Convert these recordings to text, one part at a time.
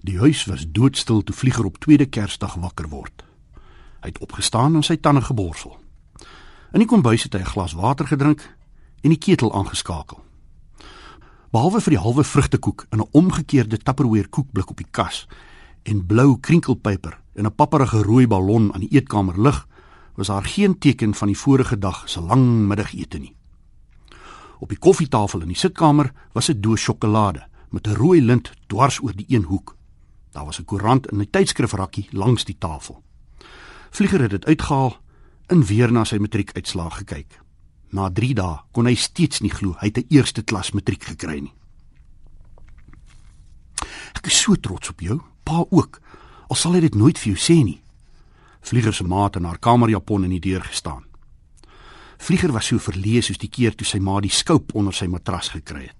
Die huis was doodstil toe Vlieger op tweede Kersdag wakker word. Hy het opgestaan en sy tande geborsel. In die kombuis het hy 'n glas water gedrink en die ketel aangeskakel. Behalwe vir die halwe vrugtekoek in 'n omgekeerde Tupperware koekblik op die kas en blou krinkelpyper en 'n papperige rooi ballon aan die eetkamer lig, was daar geen teken van die vorige dag se lang middagete nie. Op die koffietafel in die sitkamer was 'n doos sjokolade met 'n rooi lint dwars oor die een hoek. Daar was 'n koerant in 'n tydskrifrakkie langs die tafel. Vlieger het dit uitgehaal en weer na sy matriekuitslae gekyk. Na 3 dae kon hy steeds nie glo hy het 'n eerste klas matriek gekry nie. Ek is so trots op jou, pa ook. Al sal hy dit nooit vir jou sê nie. Vlieger se maat in haar kamerjapon in die deur gestaan. Vlieger was so verlees soos die keer toe sy ma die skoop onder sy matras gekry het.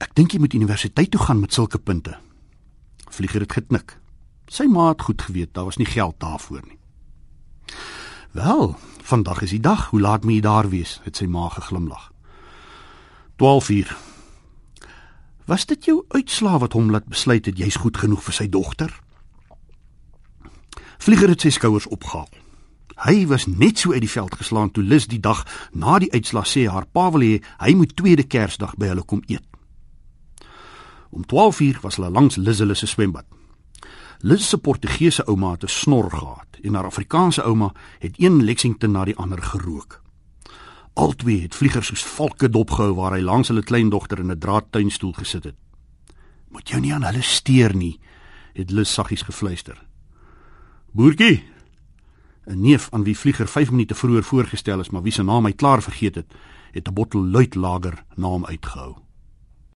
Ek dink jy moet universiteit toe gaan met sulke punte. Vlieger het geknik. Sy ma het goed geweet daar was nie geld daarvoor nie. Wel, vandag is die dag. Hoe laat moet jy daar wees? het sy ma geglimlag. 12uur. Was dit jou uitslaa wat hom laat besluit het jy's goed genoeg vir sy dogter? Vlieger het sy skouers opgehaal. Hy was net so uit die veld geslaan toe Lis die dag na die uitslag sê haar pa wil hê hy moet tweede Kersdag by hulle kom eet. Om 12uur was hulle langs Lis se swembad. Lis se Portugese ouma het 'n snor gehad en haar Afrikaanse ouma het een Lexington na die ander gerook. Albei het vliegers soos valke dopgehou waar hy langs hulle kleindogter in 'n draadtuinstoel gesit het. "Moet jou nie aan hulle steur nie," het Lis saggies gefluister. "Boertjie," 'n neef aan wie vlieger 5 minute vroeër voorgestel is, maar wie se naam hy klaar vergeet het, het 'n bottel luit lager na hom uitgehou.